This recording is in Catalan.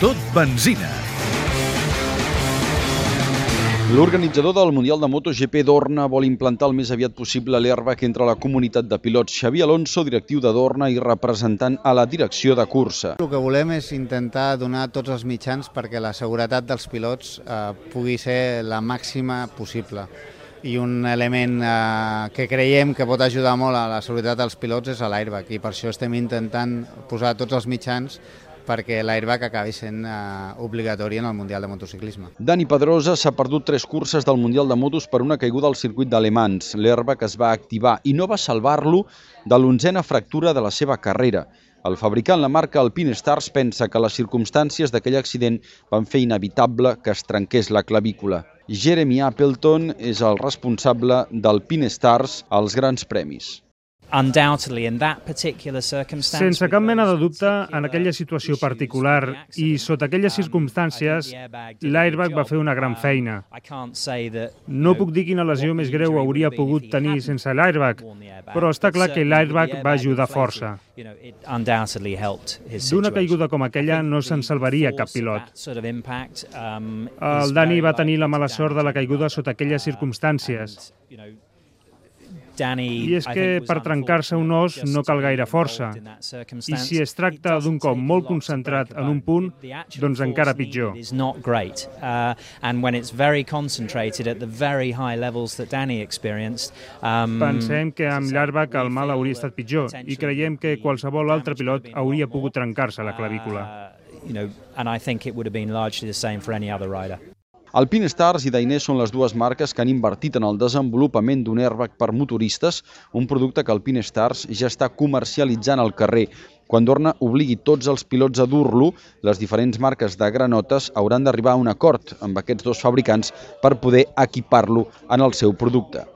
Tot benzina. L'organitzador del Mundial de MotoGP Dorna vol implantar el més aviat possible l'airbag entre la comunitat de pilots. Xavier Alonso, directiu de Dorna i representant a la direcció de cursa. El que volem és intentar donar tots els mitjans perquè la seguretat dels pilots eh, pugui ser la màxima possible. I un element eh, que creiem que pot ajudar molt a la seguretat dels pilots és l'airbag i per això estem intentant posar tots els mitjans perquè l'airbag acabi sent eh, obligatori en el Mundial de Motociclisme. Dani Pedrosa s'ha perdut tres curses del Mundial de Motos per una caiguda al circuit d'Alemans. L'airbag es va activar i no va salvar-lo de l'onzena fractura de la seva carrera. El fabricant, la marca Alpine Stars, pensa que les circumstàncies d'aquell accident van fer inevitable que es trenqués la clavícula. Jeremy Appleton és el responsable d'Alpine Stars als Grans Premis. Sense cap mena de dubte, en aquella situació particular i sota aquelles circumstàncies, l'airbag va fer una gran feina. No puc dir quina lesió més greu hauria pogut tenir sense l'airbag, però està clar que l'airbag va ajudar força. D'una caiguda com aquella no se'n salvaria cap pilot. El Dani va tenir la mala sort de la caiguda sota aquelles circumstàncies. I és que per trencar-se un os no cal gaire força. I si es tracta d'un cop molt concentrat en un punt, doncs encara pitjor. Pensem que amb l'airbag el mal hauria estat pitjor i creiem que qualsevol altre pilot hauria pogut trencar-se la clavícula. You know, and I think it would have been largely the same for any other rider. Alpine Stars i Dainè són les dues marques que han invertit en el desenvolupament d'un airbag per motoristes, un producte que Alpine Stars ja està comercialitzant al carrer. Quan Dorna obligui tots els pilots a dur-lo, les diferents marques de granotes hauran d'arribar a un acord amb aquests dos fabricants per poder equipar-lo en el seu producte.